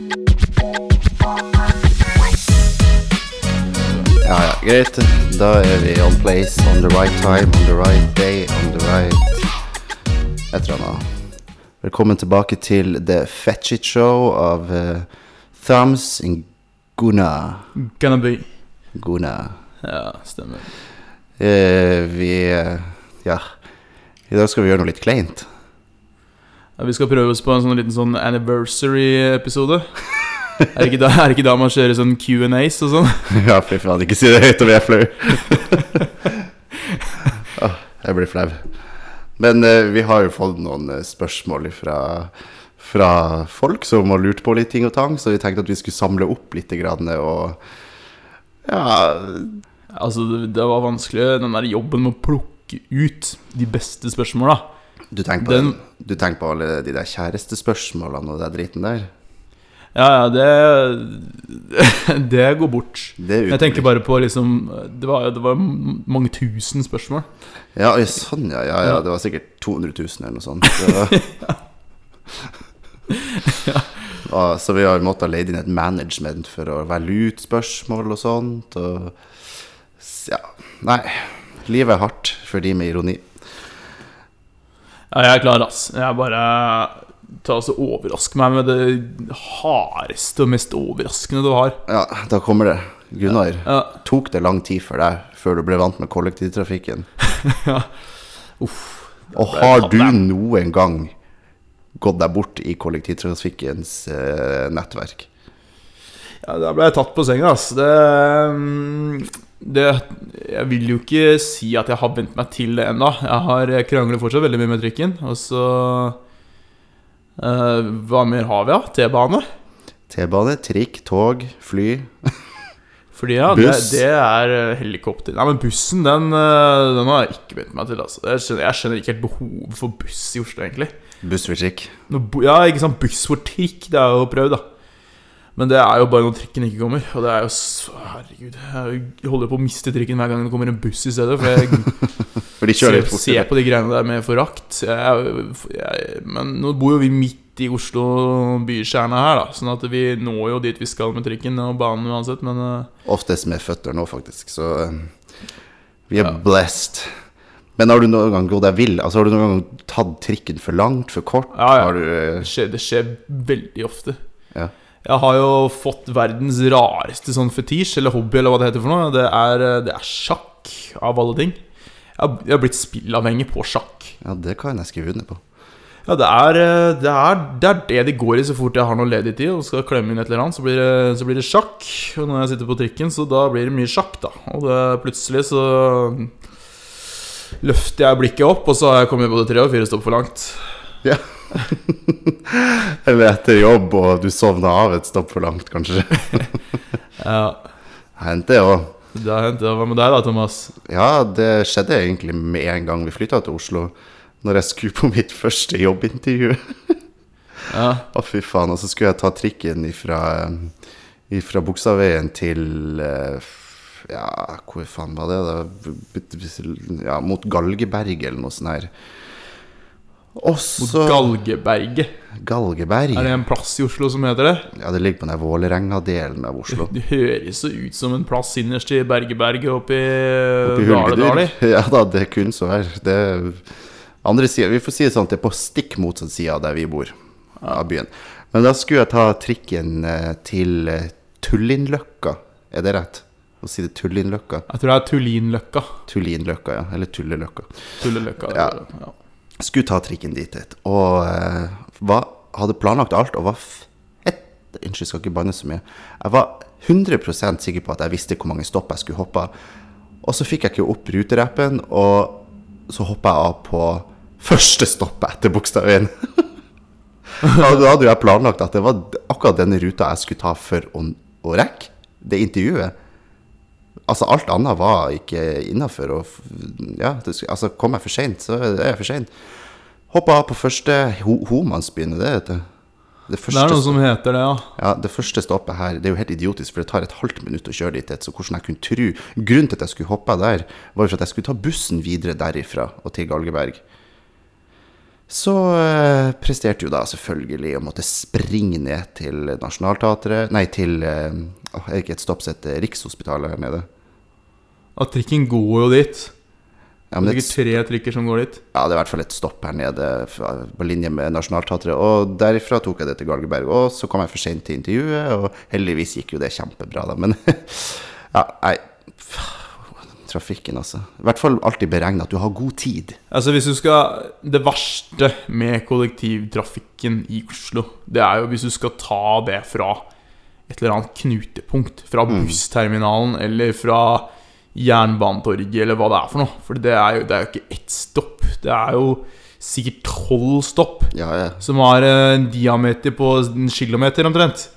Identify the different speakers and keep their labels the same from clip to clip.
Speaker 1: Ja, ja, greit. Da er vi on place, on the right time, on the right day, on the right Et eller annet. Velkommen tilbake til The Fetchit Show av uh, Thumbs and Guna.
Speaker 2: Gonna be.
Speaker 1: Guna.
Speaker 2: Ja, stemmer.
Speaker 1: Uh, vi uh, Ja. I dag skal vi gjøre noe litt kleint.
Speaker 2: Vi skal prøve oss på en sånn liten sånn anniversary-episode. er, det ikke da- er det ikke da man kjører sånn Q&As og sånn?
Speaker 1: ja, fy faen, ikke si det høyt, og vi er flau. oh, jeg blir flau. Men eh, vi har jo fått noen eh, spørsmål fra, fra folk som har lurt på litt ting og tang, så vi tenkte at vi skulle samle opp litt grann, og ja
Speaker 2: Altså, det, det var vanskelig, den der jobben med å plukke ut de beste spørsmåla.
Speaker 1: Du tenker på,
Speaker 2: Den-
Speaker 1: du tenker på alle de der kjærestespørsmålene og den driten der?
Speaker 2: Ja, ja, det Det går bort.
Speaker 1: Det
Speaker 2: Jeg tenker bare på liksom Det var, det var mange tusen spørsmål.
Speaker 1: Ja, sånn, ja, ja, ja. Det var sikkert 200 000 eller noe sånt. Så, Ja, så vi har måttet leie inn et management for å velge ut spørsmål og sånt. Og ja, nei. Livet er hardt for de med ironi.
Speaker 2: Ja, jeg er klar, ass. Jeg bare Ta og overraske Overrask meg med det hardeste og mest overraskende du har.
Speaker 1: Ja, da kommer det. Gunnar,
Speaker 2: Ja,
Speaker 1: tok det lang tid for deg før du ble vant med kollektivtrafikken?
Speaker 2: uff.
Speaker 1: Og har du noen gang gått deg bort i kollektivtrafikkens eh, nettverk?
Speaker 2: Ja, Da ble jeg tatt på senga, ass. Det, mm, det Jeg vil jo ikke si at jeg har vent meg til det ennå. Jeg har jeg krangler fortsatt veldig mye med trikken. Og så uh, Hva mer har vi, da? T-bane?
Speaker 1: T-bane, trikk, tog, fly.
Speaker 2: Fordi ja, det, det er eh, helikopter Nei, men bussen, den, eh, den har jeg ikke vent meg til. Altså. Jeg, skjønner, jeg skjønner ikke helt behovet for buss i Oslo, egentlig.
Speaker 1: Buss for trikk.
Speaker 2: No, Ja, ikke sant, buss for trikk, det er jo prøvd, da. Men det er jo bare når trikken ikke kommer. Og det er jo så, Herregud. Jeg holder på å miste trikken hver gang det kommer en buss i stedet. For jeg
Speaker 1: For
Speaker 2: ser, ser på de greiene der med forakt. Jeg, jeg, men nå bor jo vi midt i Oslo bykjerne her, da. Sånn at vi når jo dit vi skal med trikken og banen uansett. Men eh,
Speaker 1: Oftest med føtter nå, faktisk. Så eh, vi er
Speaker 2: Ja.
Speaker 1: blessed. Men har du noen gang gått deg vill? Altså, har du noen gang tatt trikken for langt, for kort?
Speaker 2: Ja, ja.
Speaker 1: Har du, eh,
Speaker 2: det skjer, det skjer veldig ofte.
Speaker 1: Ja.
Speaker 2: Jeg har jo fått verdens rareste sånn fetisj, eller hobby, eller hva det heter for noe. Det er, eh, det er sjakk, av alle ting. Jeg har, blitt spillavhengig på sjakk.
Speaker 1: ja, det kan jeg skrive under på.
Speaker 2: Ja, det er, eh, det er det er det de går i så fort jeg har noe ledig tid og skal klemme inn et eller annet. Så blir det, så blir det sjakk. Og når jeg sitter på trikken, så da blir det mye sjakk, da. Og det, plutselig så løfter jeg blikket opp, og så har jeg kommet både tre og fire stopp for langt.
Speaker 1: Ja. Eller etter jobb, og du sovna av et stopp for langt, kanskje.
Speaker 2: Ja,
Speaker 1: Hendte det òg.
Speaker 2: det har hendt. Hva med deg, da, Thomas?
Speaker 1: Ja, det skjedde egentlig med en gang vi flytta til Oslo. Når jeg skulle på mitt første jobbintervju.
Speaker 2: Ja.
Speaker 1: Å, fy faen. Og så skulle jeg ta trikken ifra, ifra Buksaveien til eh, Ja, hvor faen var det? da? Ja, mot Galgeberg eller noe sånt her. Og
Speaker 2: Mot Galgeberget.
Speaker 1: Galgeberg.
Speaker 2: Er det en plass i Oslo som heter det?
Speaker 1: Ja, det ligger på den Vålerenga-delen av Oslo.
Speaker 2: Det høres så ut som en plass innerst i Bergeberget Oppi Dale-Dali.
Speaker 1: Hulgedyr. Ja da, det kunne så være. Det andre siden, Vi får si det sånn at det er på stikk motsatt side av der vi bor, av byen. Men da skulle jeg ta trikken eh, til eh, Tullinløkka. Er det rett å si det? Tullinløkka?
Speaker 2: Jeg tror det er Tullinløkka.
Speaker 1: Tullinløkka, ja. Eller Tulleløkka.
Speaker 2: Tulleløkka.
Speaker 1: Ja.
Speaker 2: ja.
Speaker 1: Skulle ta trikken dit, et, og eh, var, hadde planlagt alt og var fett Unnskyld, skal ikke banne så mye. Jeg var 100% sikker på at jeg visste hvor mange stopp jeg skulle hoppe. Og så fikk jeg ikke opp ruterappen, og så hoppa jeg av på første stoppet etter bokstaven. Og da hadde jeg planlagt at det var akkurat denne ruta jeg skulle ta for å, å rekke det intervjuet. Altså, alt annet var ikke innafor. Ja, det altså, kom jeg for seint, så er jeg for sein. Hoppa av på første ho det vet du. Det
Speaker 2: Det er noe som heter det, ja.
Speaker 1: ja, det første stoppet her Det er jo helt idiotisk, for det tar et halvt minutt å kjøre dit. Så hvordan jeg kunne tro Grunnen til at jeg skulle hoppe der, var jo for at jeg skulle ta bussen videre derifra og til Galgeberg. Så eh, presterte jo da selvfølgelig å måtte springe ned til Nationaltheatret Nei, til eh, åh, Er det ikke et stopp som heter Rikshospitalet her nede?
Speaker 2: At trikken går jo dit.
Speaker 1: Ja,
Speaker 2: Det er sikkert tre trikker som går dit.
Speaker 1: ja, det er i hvert fall et stopp her nede på linje med Nationaltheatret. Og derifra tok jeg det til Galgeberg. Og så kom jeg for sent til intervjuet, og heldigvis gikk jo det kjempebra, da. Men ja, nei Trafikken, altså. I hvert fall alltid beregne at du har god tid.
Speaker 2: Altså hvis du skal Det verste med kollektivtrafikken i Oslo, det er jo hvis du skal ta det fra et eller annet knutepunkt. Fra bussterminalen eller fra Jernbanetorget eller hva det er for noe. For det er jo, det er jo ikke ett stopp. Det er jo sikkert tolv stopp
Speaker 1: Ja, ja.
Speaker 2: som har eh, en diameter på en kilometer omtrent.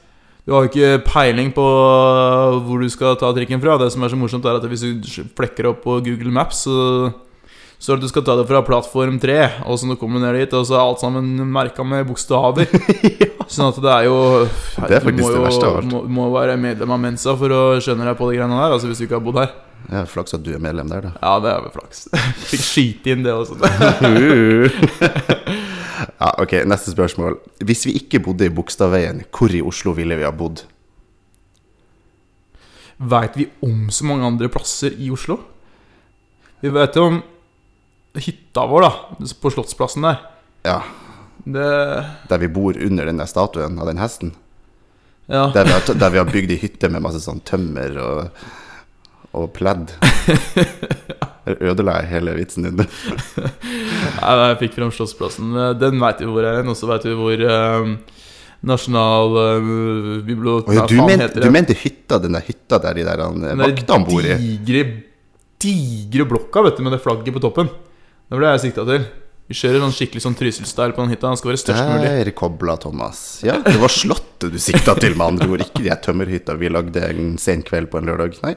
Speaker 2: Du har jo ikke peiling på hvor du skal ta trikken fra. Det som er så morsomt, er at hvis du flekker opp på Google Maps, så at du skal ta det fra plattform 3, og så du kommer ned dit, og så er alt sammen merka med bokstaver. Sånn at det er jo
Speaker 1: Det er faktisk
Speaker 2: Du
Speaker 1: det verste av alt.
Speaker 2: Må, må være medlem av Mensa for å skjønne deg på de greiene der, altså hvis du ikke har bodd her.
Speaker 1: ja Flaks at du er medlem der, da.
Speaker 2: Ja, det er vel flaks. Fikk skyte inn det også.
Speaker 1: ja, ok, Neste spørsmål. Hvis vi ikke bodde i Bogstadveien, hvor i Oslo ville vi ha bodd?
Speaker 2: Veit vi om så mange andre plasser i Oslo? Vi vet jo om hytta vår, da, på Slottsplassen der.
Speaker 1: Ja,
Speaker 2: Det
Speaker 1: Der vi bor under den der statuen av den hesten.
Speaker 2: Ja.
Speaker 1: Der vi har, der vi har bygd ei hytte med masse sånn tømmer og, og pledd. Ødela jeg hele vitsen din?
Speaker 2: Nei, jeg fikk fram Slottsplassen. Den veit vi hvor er og så veit vi hvor um, Nasjonal uh, bibliotek
Speaker 1: ja, du, du mente hytta, den der hytta der de der
Speaker 2: Den der
Speaker 1: vaktene bor i?
Speaker 2: digre, digre blokka vet du, med det flagget på toppen. Det det jeg sikta til. Vi kjører sånn skikkelig sånn Trysil-style på den hytta. Den skal være størst mulig.
Speaker 1: Der kobla Thomas. Ja, det var Slottet du sikta til, med andre ord. Ikke de her tømmerhytta vi lagde en sen kveld på en lørdag. Nei.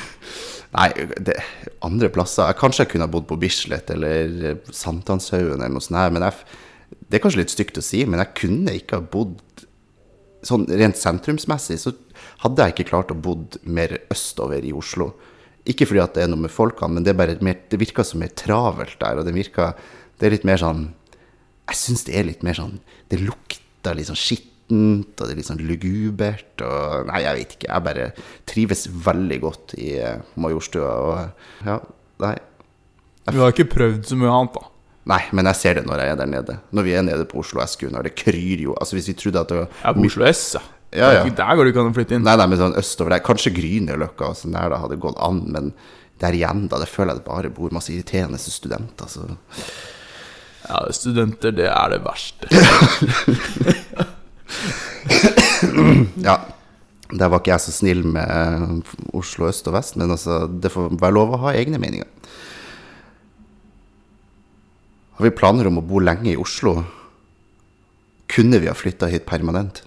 Speaker 1: Nei, det, andre plasser jeg, Kanskje jeg kunne ha bodd på Bislett eller Sankthanshaugen eller noe sånt. her, Men jeg, det er kanskje litt stygt å si, men jeg kunne ikke ha bodd Sånn rent sentrumsmessig så hadde jeg ikke klart å bodd mer østover i Oslo. Ikke fordi at det er noe med folkene, men det, er mer, det virker så mer travelt der. Og det virker Det er litt mer sånn Jeg syns det er litt mer sånn Det lukter litt sånn skittent, og det er litt sånn lugubert og Nei, jeg vet ikke. Jeg bare trives veldig godt i eh, Majorstua og Ja, nei.
Speaker 2: Du har ikke prøvd så mye annet, da.
Speaker 1: Nei, men jeg ser det når jeg er der nede. Når vi er nede på Oslo SQ, når det kryr jo Altså Hvis vi trodde at det var
Speaker 2: er på Oslo S, ja.
Speaker 1: Ja, ja.
Speaker 2: Der går det ikke an å flytte inn.
Speaker 1: Nei, nei, men sånn østover der. Kanskje Grünerløkka og sånn der da hadde gått an, men der igjen, da, det føler jeg det bare bor masse irriterende studenter. Så
Speaker 2: Ja, studenter, det er det verste.
Speaker 1: ja. Der var ikke jeg så snill med Oslo øst og vest, men altså, det får være lov å ha egne meninger. Har vi planer om å bo lenge i Oslo? Kunne vi ha flytta hit permanent?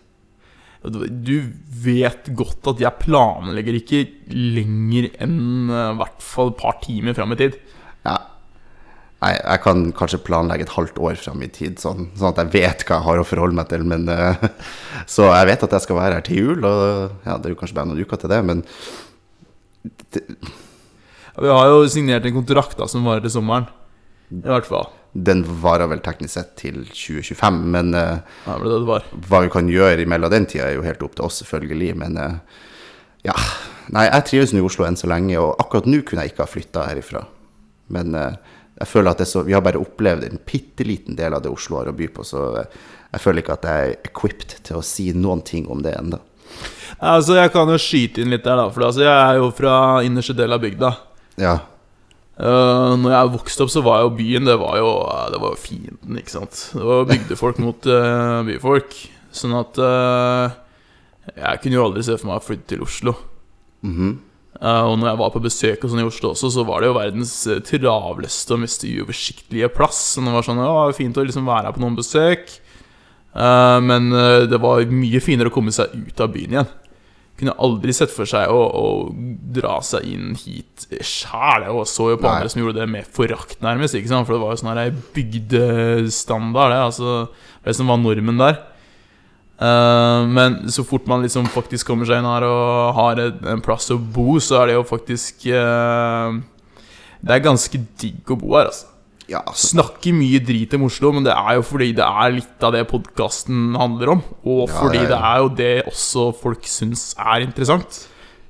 Speaker 2: Du vet godt at jeg planlegger ikke lenger enn eh, i hvert fall et par timer fram i tid.
Speaker 1: Ja. Nei, jeg kan kanskje planlegge et halvt år fram i tid, sånn, sånn at jeg vet hva jeg har å forholde meg til. Men, eh, så jeg vet at jeg skal være her til jul, og ja, det er jo kanskje bare noen uker til det, men
Speaker 2: Ja, Vi har jo signert en kontrakt da som varer til sommeren. I hvert fall.
Speaker 1: Den varer vel teknisk sett til 2025. Men uh,
Speaker 2: Ja, det ble det det var.
Speaker 1: hva vi kan gjøre imellom den tida, er jo helt opp til oss, selvfølgelig. Men uh, ja. Nei, jeg trives nå i Oslo enn så lenge, og akkurat nå kunne jeg ikke ha flytta herifra. Men uh, jeg føler at det er så, vi har bare opplevd en bitte liten del av det Oslo har å by på, så jeg føler ikke at jeg er equipped til å si noen ting om det ennå.
Speaker 2: Altså, Jeg kan jo skyte inn litt der, da. For altså, jeg er jo fra innerste del av bygda.
Speaker 1: Ja.
Speaker 2: Uh, når jeg vokste opp, så var jo byen Det var jo, det var jo fienden, ikke sant. Det var bygdefolk mot uh, byfolk. Sånn at uh, Jeg kunne jo aldri se for meg å flytte til Oslo.
Speaker 1: Mm
Speaker 2: -hmm. uh, og når jeg var på besøk og sånn i Oslo også, så var det jo verdens eh, travleste og mest uoversiktlige plass. Så det var sånn, ja, fint å liksom være her på noen besøk. Eh, men eh, det var mye finere å komme seg ut av byen igjen. Kunne aldri sett for seg å, å dra seg inn hit sjæl. Og så jo på
Speaker 1: Nei.
Speaker 2: andre som gjorde det med forakt, nærmest. ikke sant? For det var jo sånn her bygdestandard, det. Altså, det som var normen der. Uh, men så fort man liksom faktisk kommer seg inn her og har et, en plass å bo, så er det jo faktisk uh, Det er ganske digg å bo her, altså.
Speaker 1: Ja, altså,
Speaker 2: snakker mye drit om Oslo, men det er jo fordi det er litt av det podkasten handler om. Og
Speaker 1: Ja,
Speaker 2: fordi
Speaker 1: det er-
Speaker 2: det er jo det også folk syns er interessant.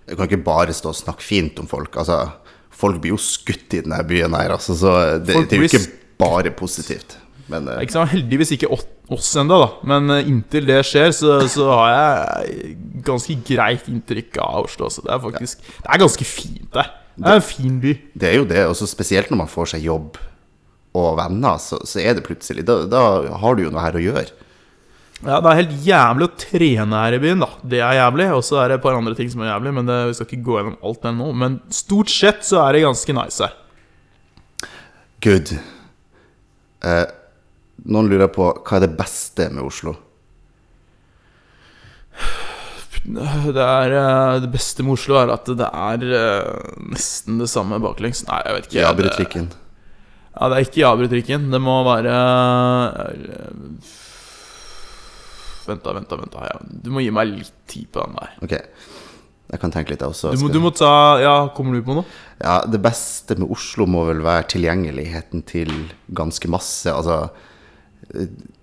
Speaker 1: Du kan ikke bare stå og snakke fint om folk. Altså, folk blir jo skutt i denne byen her, altså, så det, det er jo ikke bare positivt. Men
Speaker 2: Det
Speaker 1: eh,
Speaker 2: er Ikke? Heldigvis ikke oss- ennå, da. Men eh, inntil det skjer, så, så har jeg ganske greit inntrykk av Oslo. Så det er faktisk Det er ganske fint der. Det er en fin by.
Speaker 1: det er jo det, også spesielt når man får seg jobb og venner, så, så er det plutselig da, da har du jo noe her å gjøre.
Speaker 2: Ja, Det er helt jævlig å trene her i byen, da. Det er jævlig. Og så er det et par andre ting som er jævlig, men det, vi skal ikke gå gjennom alt det nå. Men stort sett så er det ganske nice her.
Speaker 1: Good. Eh, noen lurer på hva er det beste med Oslo?
Speaker 2: Det, er, eh, det beste med Oslo er at det er eh, nesten det samme baklengs. Nei, jeg vet ikke.
Speaker 1: Jabretrikken.
Speaker 2: Ja, det er ikke Jabretrikken. Det må være eh, Vent, da, vent, da. vent da ja. Du må gi meg litt tid på den der.
Speaker 1: Ok, jeg kan tenke litt, jeg også.
Speaker 2: Du må, du må ta Ja, kommer du på noe?
Speaker 1: Ja, det beste med Oslo må vel være tilgjengeligheten til ganske masse. Altså,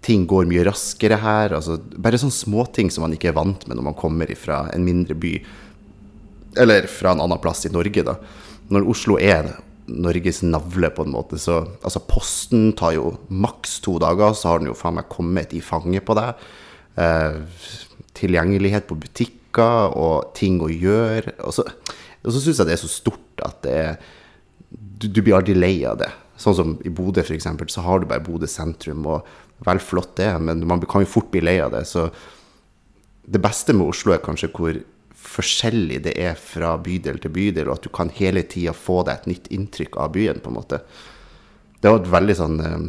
Speaker 1: ting går mye raskere her. Altså, bare sånne småting som man ikke er vant med når man kommer fra en mindre by. Eller fra en annen plass i Norge, da. Når Oslo er Norges navle, på en måte, så Altså, posten tar jo maks to dager, så har den jo faen meg kommet i fanget på deg. Eh, tilgjengelighet på butikker og ting å gjøre. Og så, og så syns jeg det er så stort at det er du, du blir aldri lei av det. Sånn som i Bodø, f.eks., så har du bare Bodø sentrum, og vel flott det, men man kan jo fort bli lei av det. Så det beste med Oslo er kanskje hvor forskjellig det er fra bydel til bydel, og at du kan hele tida få deg et nytt inntrykk av byen, på en måte. Det var et veldig sånn eh,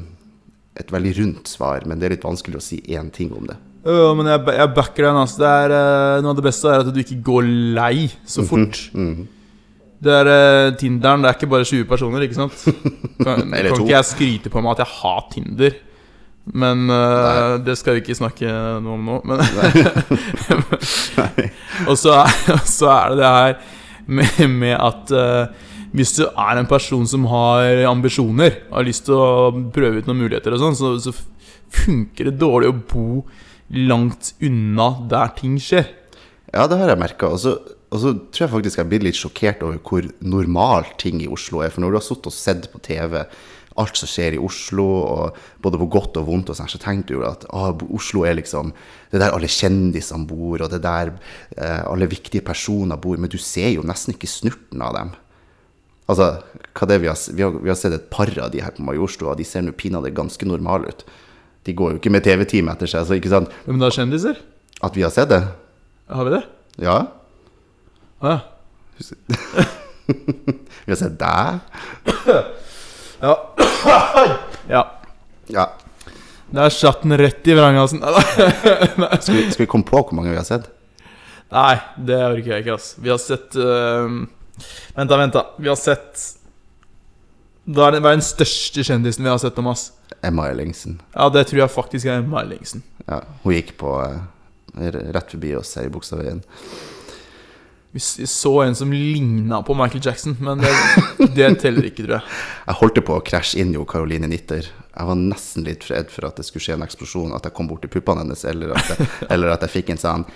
Speaker 1: et veldig rundt svar, men det er litt vanskelig å si én ting om det.
Speaker 2: Ja, men jeg, jeg backer den. Altså. Det er, eh, noe av det beste er at du ikke går lei så fort. Det er eh, Tinderen, det er ikke bare 20 personer, ikke sant? Kan,
Speaker 1: Eller
Speaker 2: kan ikke jeg skryte på meg at jeg har Tinder. Men uh, det skal vi ikke snakke noe om nå. Men og så er, så er det det her med, med at uh, hvis du er en person som har ambisjoner, har lyst til å prøve ut noen muligheter og sånn, så, så funker det dårlig å bo langt unna der ting skjer.
Speaker 1: Ja, det har jeg merka. Og så og så tror jeg faktisk jeg blitt litt sjokkert over hvor normal ting i Oslo er. For når du har sittet og sett på TV alt som skjer i Oslo, og både på godt og vondt, og sånn, så tenkte du at ah, Oslo er liksom Det er der alle kjendisene bor, og det er der eh, alle viktige personer bor. Men du ser jo nesten ikke snurten av dem. Altså, hva det vi, har, vi, har, vi har sett et par av de her på Majorstua, og de ser nå pinadø ganske normale ut. De går jo ikke med TV-team etter seg, så ikke sant
Speaker 2: Hvem da, kjendiser?
Speaker 1: At vi har sett det?
Speaker 2: Har vi det?
Speaker 1: Ja.
Speaker 2: Å ja.
Speaker 1: Vi har sett deg.
Speaker 2: Ja. ja.
Speaker 1: Ja.
Speaker 2: Der satt den rett i vranghalsen.
Speaker 1: Skal vi, skal vi komme på hvor mange vi har sett?
Speaker 2: Nei, det orker jeg ikke, ass. Vi har sett uh, Vent, da, vent, da. Vi har sett Hva er, den, den største kjendisen vi har sett om oss?
Speaker 1: Emma Ellingsen.
Speaker 2: Ja, det tror jeg faktisk er Emma Ellingsen.
Speaker 1: Ja, hun gikk på uh, rett forbi oss her i Bogstadveien.
Speaker 2: Vi så en som ligna på Michael Jackson, men det, det teller ikke, tror jeg.
Speaker 1: Jeg holdt på å krasje inn i jo Caroline Nitter. Jeg var nesten litt redd for at det skulle skje en eksplosjon, at jeg kom bort til puppene hennes, eller at jeg, eller at jeg fikk en sånn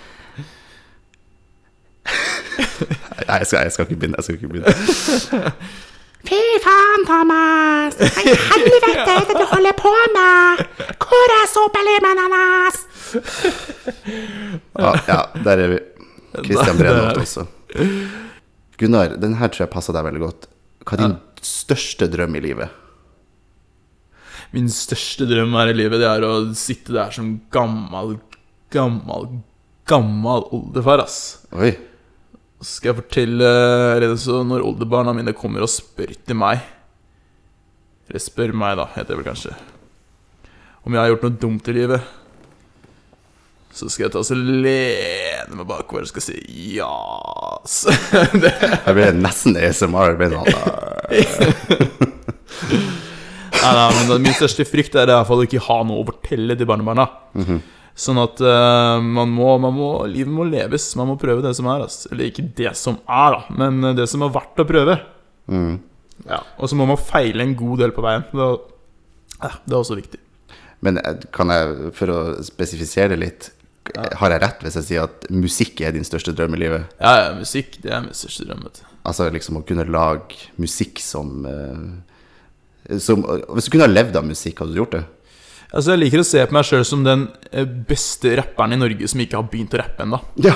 Speaker 1: Nei, jeg skal, jeg skal ikke begynne. Jeg skal ikke begynne.
Speaker 3: Fy faen, Thomas! Hva i helvete er det du holder på med? Hvor er sopelimen hennes?
Speaker 1: Ja, ja der er vi. Christian
Speaker 2: Brenholt
Speaker 1: også. Gunnar, den her tror jeg passer deg veldig godt. Hva er din største drøm i livet?
Speaker 2: Min største drøm her i livet Det er å sitte der som gammel, gammel, gammel oldefar, ass.
Speaker 1: Oi.
Speaker 2: Så skal jeg fortelle eller så Når oldebarna mine kommer og spør til meg Eller spør meg, da, heter det vel kanskje. Om jeg har gjort noe dumt i livet. Så skal jeg ta så lene meg bakover og skal si jas. det,
Speaker 1: Jeg ble nesten ASMR. Ble sånn,
Speaker 2: nei, nei, men Min største frykt er i hvert fall å ikke ha noe å fortelle til barnebarna. Sånn at uh, man, må, man må Livet må leves. Man må prøve det som er. Altså. Eller ikke det som er, da, men det som er verdt å prøve. Ja, Og så må man feile en god del på veien. Det Ja, det er også viktig.
Speaker 1: Men eh, kan jeg, for å spesifisere litt, har jeg rett hvis jeg sier at musikk er din største drøm i livet?
Speaker 2: Ja, ja, musikk, det er min største drøm. vet du.
Speaker 1: Altså liksom å kunne lage musikk som, eh, som Hvis du kunne ha levd av musikk, hadde du gjort det?
Speaker 2: Altså, Jeg liker å se på meg sjøl som den eh, beste rapperen i Norge som ikke har begynt å rappe ennå.
Speaker 1: Ja!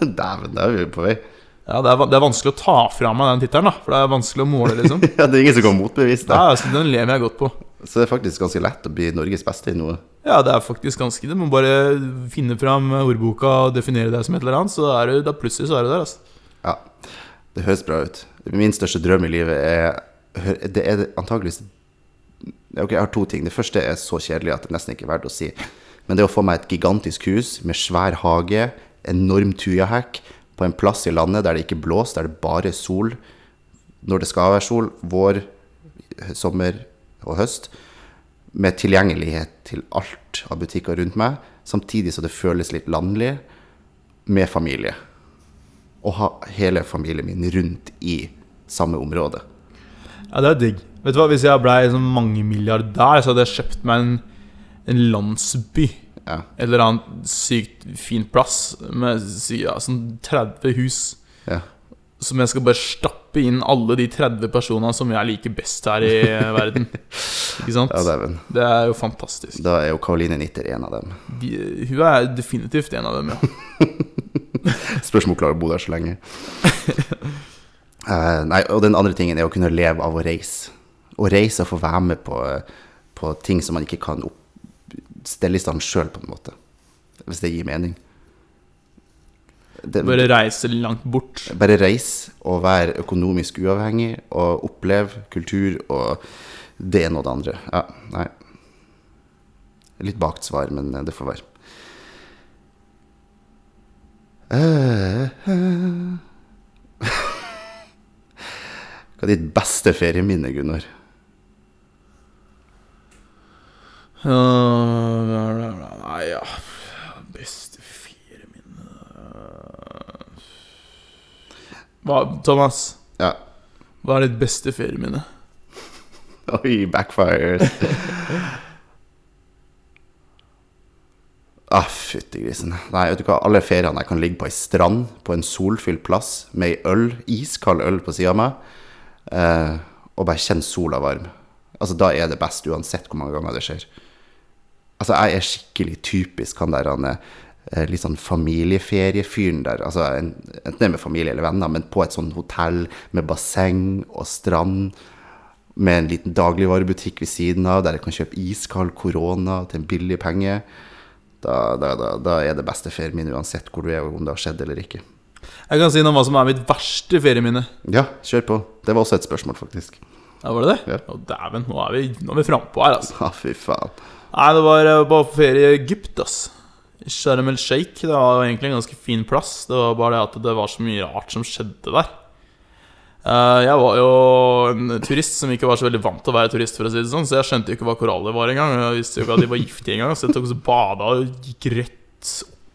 Speaker 1: Dæven, der er vi på vei.
Speaker 2: Ja, det er, det er vanskelig å ta fra meg den tittelen, da. For det er vanskelig å måle, liksom.
Speaker 1: Ja, Det er ingen som kan motbevise det.
Speaker 2: Ja, altså, Den lever jeg godt på.
Speaker 1: Så det er faktisk ganske lett å bli Norges beste i noe.
Speaker 2: Ja, det er faktisk ganske det. Man bare finne fram ordboka og definere deg som et eller annet, så er du, da plutselig så er du der. altså
Speaker 1: Ja, det høres bra ut. Min største drøm i livet er Det er antakeligvis Ok, jeg har to ting. Det første er så kjedelig at det nesten ikke er verdt å si. Men det er å få meg et gigantisk hus med svær hage, enorm tujahekk, på en plass i landet der det ikke blåser, der det bare er sol. Når det skal være sol, vår, sommer og høst. Med tilgjengelighet til alt av butikker rundt meg, samtidig så det føles litt landlig, med familie å ha hele familien min rundt i samme område.
Speaker 2: Ja, det er digg. Vet du hva, Hvis jeg blei sånn mangemilliardær, så hadde jeg kjøpt meg en, en landsby.
Speaker 1: Ja.
Speaker 2: Et eller annet sykt fin plass med ja, sånn 30 hus.
Speaker 1: Ja.
Speaker 2: Som jeg skal bare stappe inn alle de 30 personene som jeg liker best her i verden. Ikke sant?
Speaker 1: ja, dæven.
Speaker 2: Det er jo fantastisk.
Speaker 1: Da er jo Karoline Nitter en av dem.
Speaker 2: De, hun er definitivt en av dem, ja.
Speaker 1: Spørs om hun klarer å bo der så lenge. uh, nei, og den andre tingen er å kunne leve av å reise. Å reise og få være med på, på ting som man ikke kan opp, stelle i stand sjøl, på en måte. Hvis det gir mening. Det,
Speaker 2: Bare reise langt bort.
Speaker 1: bare reise og være økonomisk uavhengig og oppleve kultur og det ene og det andre. Ja, nei. Litt bakt svar, men det får være. Eh, eh. Hva er ditt beste ferieminne, Gunnar?
Speaker 2: Uh, Nei, ja Beste ferieminne Hva, Thomas,
Speaker 1: Ja.
Speaker 2: hva er ditt beste ferieminne?
Speaker 1: Oi, backfires. ah, fytti grisen. Nei, vet du hva, alle feriene jeg kan ligge på ei strand på en solfylt plass med ei øl, iskald øl på sida av meg, eh, og bare kjenne sola varm. Altså, da er det best, uansett hvor mange ganger det skjer. Altså, jeg er skikkelig typisk han der han er litt sånn familieferiefyren der. Altså, enten det er med familie eller venner, men på et sånn hotell med basseng og strand med en liten dagligvarebutikk ved siden av, der jeg kan kjøpe iskald korona til en billig penge. Da, da, da, da er det beste ferien min uansett hvor du er, og om det har skjedd eller ikke.
Speaker 2: Jeg kan si noe om hva som er mitt verste ferieminne.
Speaker 1: Ja, kjør på. Det var også et spørsmål, faktisk.
Speaker 2: Ja, var det det?
Speaker 1: Ja.
Speaker 2: Å, dæven, nå er vi, nå er vi frampå her, altså.
Speaker 1: Ja, fy faen.
Speaker 2: Nei, det var eh, bare på ferie i Egypt, ass. Sharm el Sheikh. Det var egentlig en ganske fin plass. Det var bare det at det var så mye rart som skjedde der. Eh, jeg var jo en turist som ikke var så veldig vant til å være turist, for å si det sånn, så jeg skjønte jo ikke hva koraller var engang. Jeg visste jo ikke at de var giftige engang, så jeg tok og så bada og gikk rett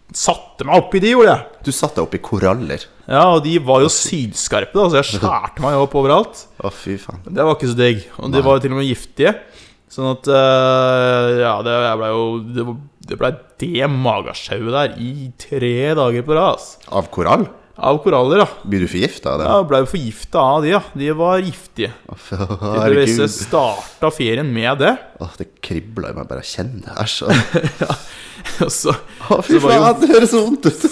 Speaker 2: Satte meg oppi de, gjorde jeg!
Speaker 1: Du satte deg oppi koraller.
Speaker 2: Ja, og de var jo sylskarpe, da, så jeg skjærte meg opp overalt.
Speaker 1: Å, fy faen.
Speaker 2: Det var ikke så digg. Og de var jo til og med giftige. Sånn at eh, Ja, det blei ble jo Det, det ble det magesjauet der i tre dager på rad.
Speaker 1: Av korall?
Speaker 2: Av koraller, ja.
Speaker 1: Blir du forgifta av det?
Speaker 2: Ja, Ble jo forgifta av de, ja. De var giftige.
Speaker 1: Herregud.
Speaker 2: Tydeligvis
Speaker 1: Herregud.
Speaker 2: starta ferien med det.
Speaker 1: Åh, det kribla i meg bare jeg kjenner det. Æsj. ja.
Speaker 2: Og så
Speaker 1: Åh, fy faen, det høres så vondt ut.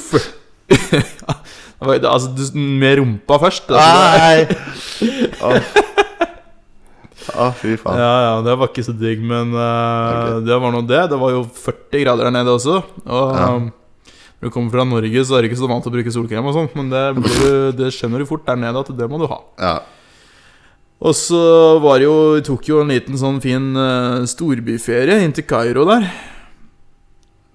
Speaker 2: det Altså, du, med rumpa først. Altså,
Speaker 1: Nei! Å, fy faen.
Speaker 2: Ja, ja, det var ikke så digg, men eh, det var nå det. Det var jo 40 grader der nede også. Og
Speaker 1: Ja.
Speaker 2: um, når du kommer fra Norge, så er det ikke så vant til å bruke solkrem og sånn, men det, du, det skjønner du fort der nede at det må du ha.
Speaker 1: Ja.
Speaker 2: Og så var det jo Vi tok jo en liten sånn fin uh, storbyferie inn til Kairo der.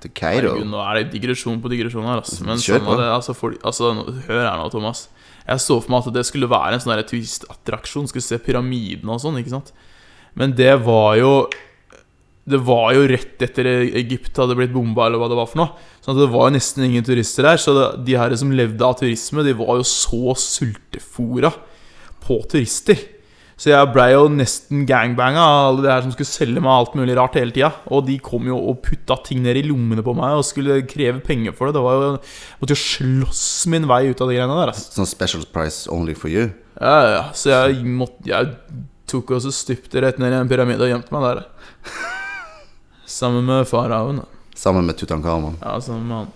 Speaker 1: Til Kairo.
Speaker 2: Herregud, nå er det digresjon på digresjon her, altså. Men
Speaker 1: Kjør
Speaker 2: sånn
Speaker 1: på.
Speaker 2: Sånn det, altså, for, altså, hør her nå, Thomas. Jeg så for meg at det skulle være en sånn turistattraksjon. Skulle se pyramidene og sånn, ikke sant. Men det var jo Det var jo rett etter Egypt hadde blitt bomba, eller hva det var for noe. Sånn at det var jo nesten ingen turister der. Så det, de her som levde av turisme, de var jo så sultefora på turister. Så jeg blei jo nesten gangbanga av alle de her som skulle selge meg alt mulig rart hele tida. Og de kom jo og putta ting ned i lommene på meg og skulle kreve penger for det. Det var jo jeg Måtte jo slåss min vei ut av de greiene der.
Speaker 1: Sånn special price only for you.
Speaker 2: Ja, ja. Så jeg måtte Jeg tok og så stupte rett ned i en pyramide og gjemte meg der. Sammen med faraoen.
Speaker 1: Sammen med Tutankhamon.
Speaker 2: Ja, sammen med han.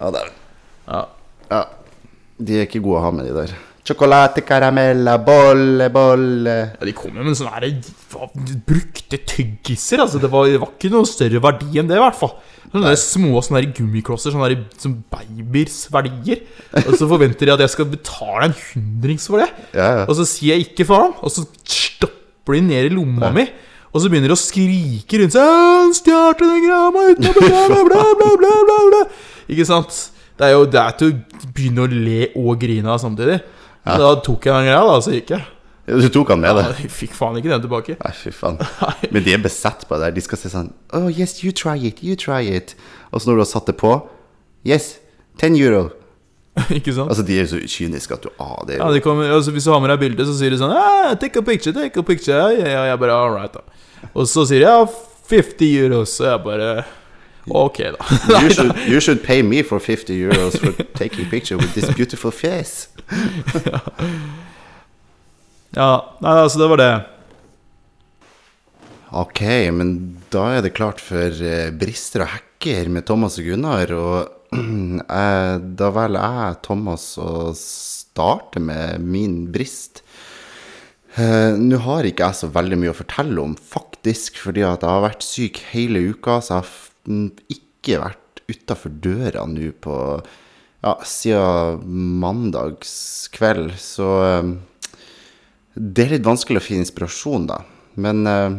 Speaker 1: Ja, det er
Speaker 2: Ja.
Speaker 1: Ja. De er ikke gode å ha med, de der. Sjokolade, karamella, bolle, bolle
Speaker 2: Ja, De kom jo med sånne her, brukte tyggiser. Altså, det var, det var ikke noe større verdi enn det, i hvert fall. Sånne der små sånne der gummiklosser, sånne der, som babyers verdier. Og så forventer de at jeg skal betale en hundrings for det.
Speaker 1: Ja, ja.
Speaker 2: Og så sier jeg ikke faen, og så stopper de ned i lomma mi. Og så begynner de å skrike rundt seg «Han 'Stjal den grama uten å betale', bla, bla, bla, bla, bla. Ikke sant? Det er jo det er til å begynne å le og grine av samtidig. Men Da tok jeg den greia, da, så gikk jeg.
Speaker 1: Ja, Du tok han med
Speaker 2: Ja,
Speaker 1: deg?
Speaker 2: jeg fikk faen ikke den tilbake.
Speaker 1: Nei, fy faen. Men de er besatt på det der. De skal si sånn Oh, yes, you try it, you try it. Og så når du har satt det på Yes, 10 euro.
Speaker 2: ikke sant?
Speaker 1: Altså, de er så kyniske at du Ah, det er
Speaker 2: Ja, de kommer, altså, hvis du har med deg bilde, så sier de sånn ah, 'Take a picture, take a picture.' Ja, ja, ja, jeg bare all right, da. Og så sier de ja, 50 euro. Så jeg bare Ok, da.
Speaker 1: you should, you should pay me for 50 euros for taking picture with this beautiful face.
Speaker 2: Ja, nei, altså, det var det.
Speaker 1: Ok, men da er det klart for eh, brister og hacker med Thomas og Gunnar. Og eh, da velger jeg, Thomas, å starte med min brist. Eh, Nå har ikke jeg så veldig mye å fortelle om, faktisk, fordi at jeg har vært syk hele uka. Så jeg har ikke vært utafor døra nå på ja, siden mandagskveld. Så eh, det er litt vanskelig å finne inspirasjon, da. Men uh,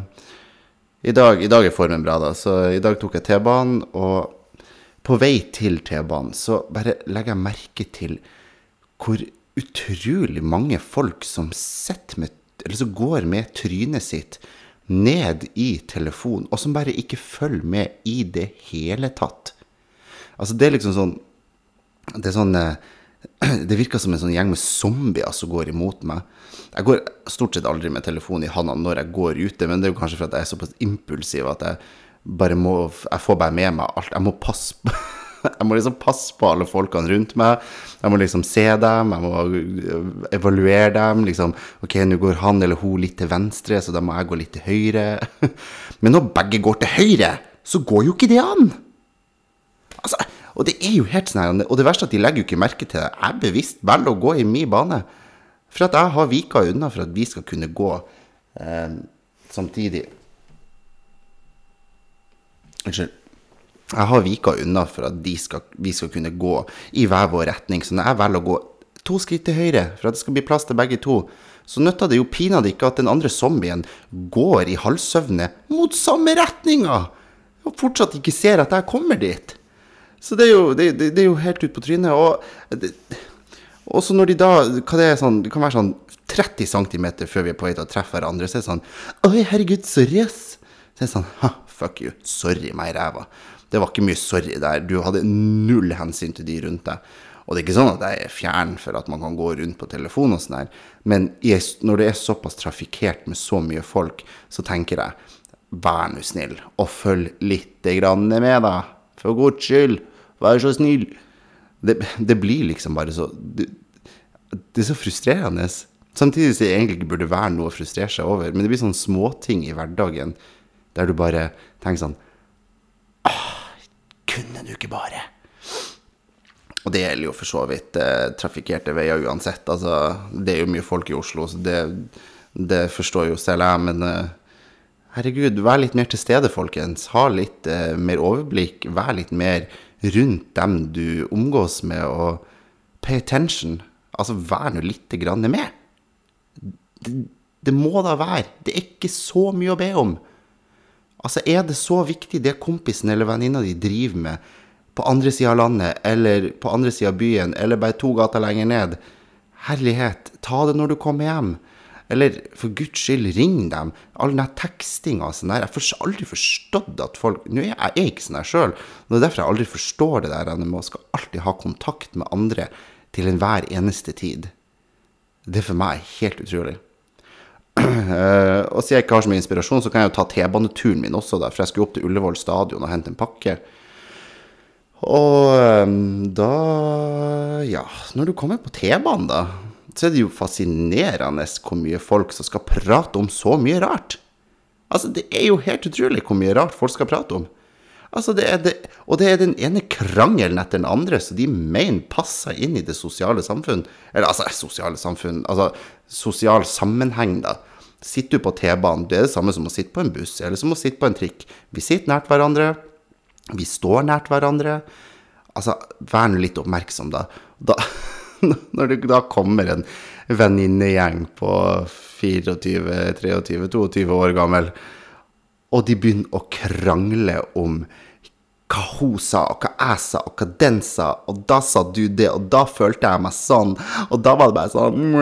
Speaker 1: i, dag, i dag er formen bra, da. Så i dag tok jeg T-banen, og på vei til T-banen så bare legger jeg merke til hvor utrolig mange folk som med Eller som går med trynet sitt ned i telefonen, og som bare ikke følger med i det hele tatt. Altså, det er liksom sånn det er sånn eh, Det virker som en sånn gjeng med zombier som går imot meg. Jeg går stort sett aldri med telefon i handa når jeg går ute, men det er jo kanskje fordi jeg er såpass impulsiv at jeg bare må Jeg får bare med meg alt. Jeg må passe på Jeg må liksom passe på alle folkene rundt meg. Jeg må liksom se dem, jeg må evaluere dem. liksom, Ok, nå går han eller hun litt til venstre, så da må jeg gå litt til høyre. Men når begge går til høyre, så går jo ikke det an! Altså, og det er jo helt sånn og det verste er at de legger jo ikke merke til det. Jeg bevisst velger å gå i min bane. For at jeg har vika unna for at vi skal kunne gå eh, samtidig. Unnskyld. Jeg har vika unna for at skal, vi skal kunne gå i hver vår retning. Så når jeg velger å gå to skritt til høyre for at det skal bli plass til begge to, så nytter det jo pinadø ikke at den andre zombien går i halvsøvne mot samme retninga, og fortsatt ikke ser at jeg kommer dit. Så det er jo, det, det, det er jo helt ut på trynet. Og også når de da hva det, er sånn, det kan være sånn 30 cm før vi er på vei til å treffe hverandre, så er det sånn Oi, herregud, sorry, ass. Så er det sånn Ha, fuck you. Sorry meg i ræva. Det var ikke mye sorry der. Du hadde null hensyn til de rundt deg. Og det er ikke sånn at jeg er fjern for at man kan gå rundt på telefon og sånn her, men når det er såpass trafikkert med så mye folk, så tenker jeg vær nå snill, og følg litt grann med, da. For guds skyld, vær så snill. Det, det blir liksom bare så det, det er så frustrerende. Samtidig som det egentlig ikke burde være noe å frustrere seg over. Men det blir sånne småting i hverdagen der du bare tenker sånn «Ah, Kunne du ikke bare? Og det gjelder jo for så vidt eh, trafikkerte veier uansett. Altså, det er jo mye folk i Oslo, så det, det forstår jo selv jeg. Men eh, herregud, vær litt mer til stede, folkens. Ha litt eh, mer overblikk. Vær litt mer rundt dem du omgås med, og pay attention. Altså, vær nå litt grann med. Det, det må da være. Det er ikke så mye å be om. Altså, er det så viktig det kompisen eller venninna di driver med på andre sida av landet, eller på andre sida av byen, eller bare to gater lenger ned? Herlighet, ta det når du kommer hjem. Eller for guds skyld, ring dem. All den der tekstinga og sånn der. Jeg har aldri forstått at folk Nå er jeg, ikke sånn her sjøl. Det er derfor jeg aldri forstår det der med å skal alltid ha kontakt med andre til enhver eneste tid. Det er for meg helt utrolig. Eh, og siden jeg ikke har så mye inspirasjon, så kan jeg jo ta T-baneturen min også, da, for jeg skulle opp til Ullevål stadion og hente en pakke. Og eh, da Ja, når du kommer på T-banen, da, så er det jo fascinerende hvor mye folk som skal prate om så mye rart. Altså, det er jo helt utrolig hvor mye rart folk skal prate om. Altså, det det, og det er den ene krangelen etter den andre som de mener passer inn i det sosiale samfunn. Eller altså, sosiale samfunn Altså sosial sammenheng, da. Sitter du på T-banen, det er det samme som å sitte på en buss, eller som å sitte på en trikk. Vi sitter nært hverandre. Vi står nært hverandre. Altså, vær nå litt oppmerksom, da. da når det da kommer en venninnegjeng på 24, 23, 22 år gammel, og de begynner å krangle om hva hun sa, og hva jeg sa, og hva den sa, og da sa du det, og da følte jeg meg sånn, og da var det bare sånn.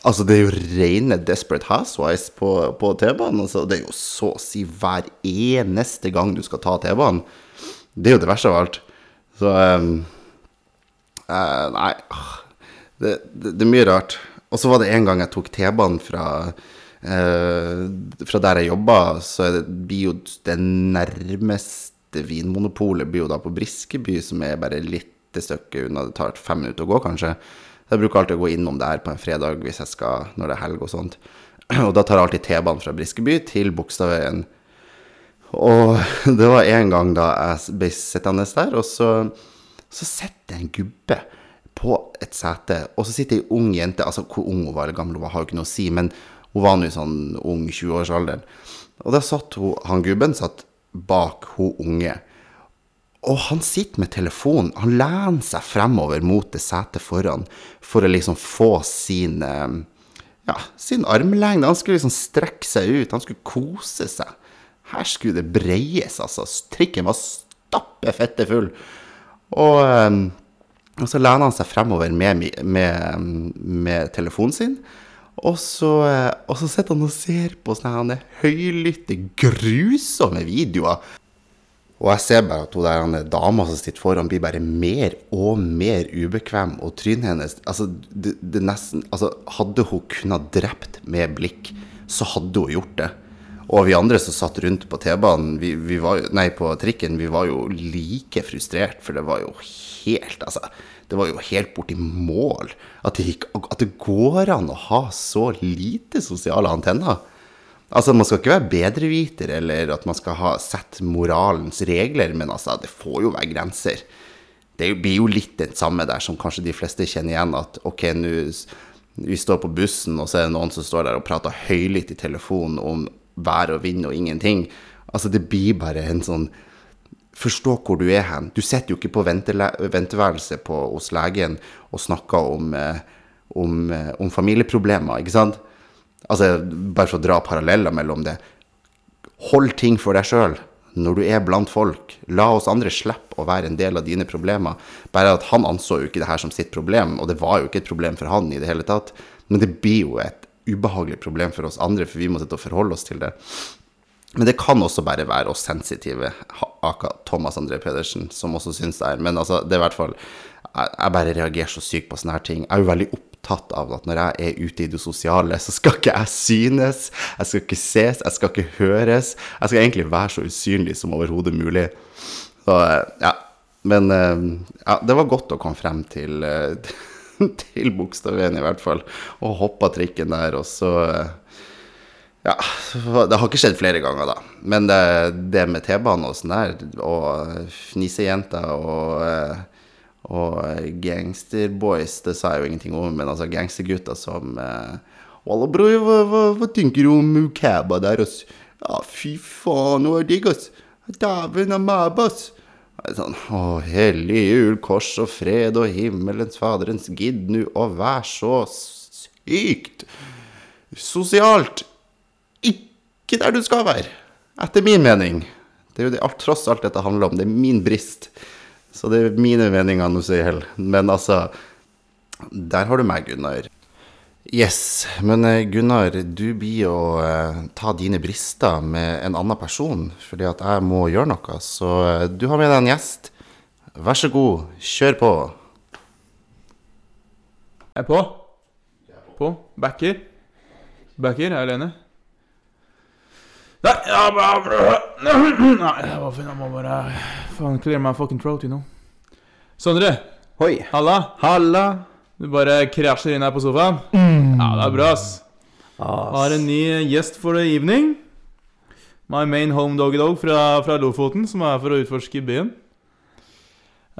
Speaker 1: Altså, det er jo rene Desperate Housewives på, på T-banen. Altså. Det er jo så å si hver eneste gang du skal ta T-banen. Det er jo det verste av alt. Så um, uh, Nei. Det, det, det er mye rart. Og så var det en gang jeg tok T-banen fra uh, Fra der jeg jobba, så det, blir jo det nærmeste Vinmonopolet blir jo da på Briskeby, som er bare litt stykke unna. Det tar fem minutter å gå, kanskje. Jeg bruker alltid å gå innom der på en fredag hvis jeg skal, når det er helg og sånt. Og da tar jeg alltid T-banen fra Briskeby til Bogstadveien. Og det var en gang da jeg ble sittende der, og så, så sitter en gubbe på et sete, og så sitter ei ung jente Altså hvor ung hun var eller gammel hun var, har jo ikke noe å si, men hun var nå sånn ung 20-årsalderen. Og da satt hun, han gubben satt bak hun unge. Og han sitter med telefonen. Han lener seg fremover mot det setet foran for å liksom få sin eh, ja, sin armlengde. Han skulle liksom strekke seg ut. Han skulle kose seg. Her skulle det breies, altså. Trikken var stappe fette full. Og, eh, og så lener han seg fremover med, med, med telefonen sin. Og så, eh, og så sitter han og ser på sånne høylytte, grusomme videoer og jeg ser bare at hun der dama som sitter foran, blir bare mer og mer ubekvem. Og trynet hennes altså, det, det nesten, altså, Hadde hun kunnet drept med blikk, så hadde hun gjort det. Og vi andre som satt rundt på T-banen, vi, vi nei, på trikken, vi var jo like frustrert, for det var jo helt Altså, det var jo helt borti mål at det, gikk, at det går an å ha så lite sosiale antenner. Altså, Man skal ikke være bedreviter eller at man skal ha sett moralens regler, men altså, det får jo være grenser. Det blir jo litt det samme der som kanskje de fleste kjenner igjen, at ok, nå vi står på bussen, og så er det noen som står der og prater høylytt i telefonen om vær og vind og ingenting. Altså, det blir bare en sånn Forstå hvor du er hen. Du sitter jo ikke på venteværelset hos legen og snakker om, eh, om, eh, om familieproblemer, ikke sant? Altså, bare for å dra paralleller mellom det. Hold ting for deg sjøl når du er blant folk. La oss andre slippe å være en del av dine problemer. Bare at han anså jo ikke det her som sitt problem, og det var jo ikke et problem for han i det hele tatt. Men det blir jo et ubehagelig problem for oss andre, for vi må sitte og forholde oss til det. Men det kan også bare være oss sensitive, aka Thomas André Pedersen, som også syns det er. Men altså, det er i hvert fall Jeg bare reagerer så sykt på sånne her ting. Jeg er jo veldig opptatt opptatt av at når jeg er ute i det sosiale, så skal ikke jeg synes, jeg skal ikke ses, jeg skal ikke høres. Jeg skal egentlig være så usynlig som overhodet mulig. Så ja. Men ja, det var godt å komme frem til, til Bogstadveien, i hvert fall. Og hoppa trikken der, og så ja, det har ikke skjedd flere ganger, da. Men det, det med T-bane og sånn der, og fnisejenter og og gangsterboys, det sa jeg jo ingenting om, men altså gangstergutter som eh, Walla, bror, hva, hva, hva, tenker du om Mukaba der, ass? Ja, fy faen, hun er digg, ass. Dæven meg, ass. Sånn, å, hellig jul, kors og fred og himmelens faderens gidd nu å vær så sykt sosialt ikke der du skal være, etter min mening. Det er jo det, tross alt dette handler om. Det er min brist. Så det er mine meninger nå, sier Hell. Men altså Der har du meg, Gunnar. Yes, men eh, Gunnar, du blir å eh, ta dine brister med en annen person, fordi at jeg må gjøre noe. Så eh, du har med deg en gjest. Vær så god, kjør på.
Speaker 2: Jeg er på. På. Backer. Backer, er alene. Nei, jeg bare Nei, jeg må, jeg må bare Faen, clear my fucking throat, you know. Sondre,
Speaker 4: Hoi.
Speaker 2: halla.
Speaker 4: Halla.
Speaker 2: Du bare krasjer inn her på sofaen. Ja, det er bra, ass. Har en ny gjest for the evening. My main home doggy dog fra, fra Lofoten, som er for å utforske byen.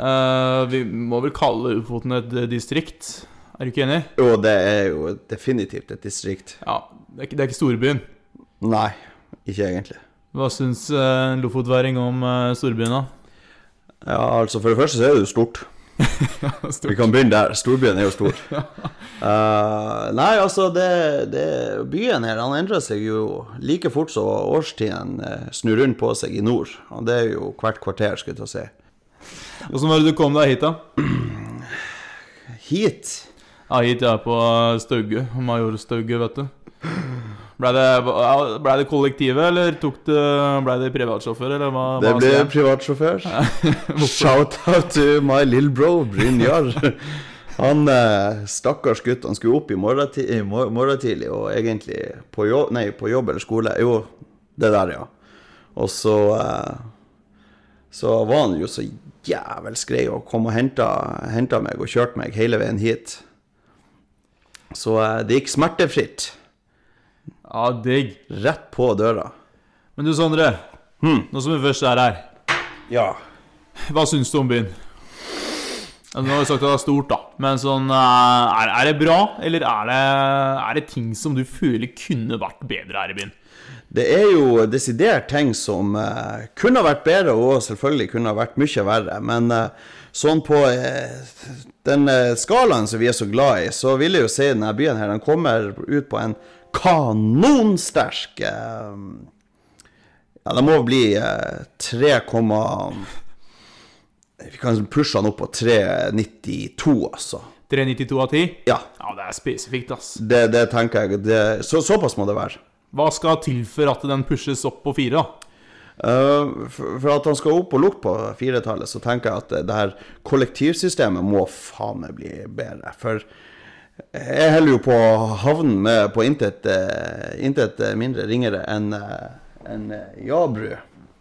Speaker 2: Uh, vi må vel kalle Lofoten et eh, distrikt. Er du ikke enig?
Speaker 4: Jo, det er jo definitivt et distrikt.
Speaker 2: Ja, det er ikke, det er ikke storbyen.
Speaker 4: Nei, ikke egentlig.
Speaker 2: Hva syns uh, lofotværing om uh, storbyen, da?
Speaker 4: Ja, altså For det første så er det jo stort. Vi kan begynne der. Storbyen er jo stor. uh, nei, altså det, det, Byen her han endrer seg jo like fort som årstiden snur rundt på seg i nord. Og det er jo hvert kvarter, skulle jeg ta si.
Speaker 2: Åssen var det du kom deg hit, da?
Speaker 4: Hit
Speaker 2: Ja, hit jeg er på Stauge. Major Stauge, vet du. Blei det, ble det kollektivet, eller tok det, ble det privatsjåfør, eller hva?
Speaker 4: Det
Speaker 2: jeg?
Speaker 4: privatsjåfør. Shout-out to my little bro, Brynjar. Han eh, stakkars gutt, han skulle opp i morgen, i morgen tidlig og egentlig på jobb, nei, på jobb eller skole. Jo, det der, ja. Og så eh, Så var han jo så jævels grei og kom og henta, henta meg og kjørte meg hele veien hit. Så eh, det gikk smertefritt.
Speaker 2: Ja, digg.
Speaker 4: Rett på døra.
Speaker 2: Men du, Sondre. Nå som vi først er her,
Speaker 4: Ja.
Speaker 2: hva syns du om byen? Nå har du sagt at det er stort, da. Men sånn eh, Er, er det bra, eller er det, er det ting som du føler kunne vært bedre her i byen?
Speaker 4: Det er jo desidert ting som uh, kunne ha vært bedre, og selvfølgelig kunne ha vært mye verre. Men eh, sånn på eh, den eh, skalaen som vi er så glad i, så vil jeg jo si denne byen her, den kommer ut på en kanonsterk eh, Ja, det må bli eh, 3, vi kan pushe den opp på 3,92, altså.
Speaker 2: 392 av 10?
Speaker 4: Ja,
Speaker 2: Ja, det er spesifikt, ass.
Speaker 4: det, det tenker jeg. Det, så, såpass må det være.
Speaker 2: Hva skal til for at den pushes opp på 4, da?
Speaker 4: Uh, for, at han skal opp og lukte på firetallet, så tenker jeg at det, her kollektivsystemet må faen meg bli bedre. For jeg holder jo på havnen med på intet, eh, intet mindre ringere enn uh, en Jabru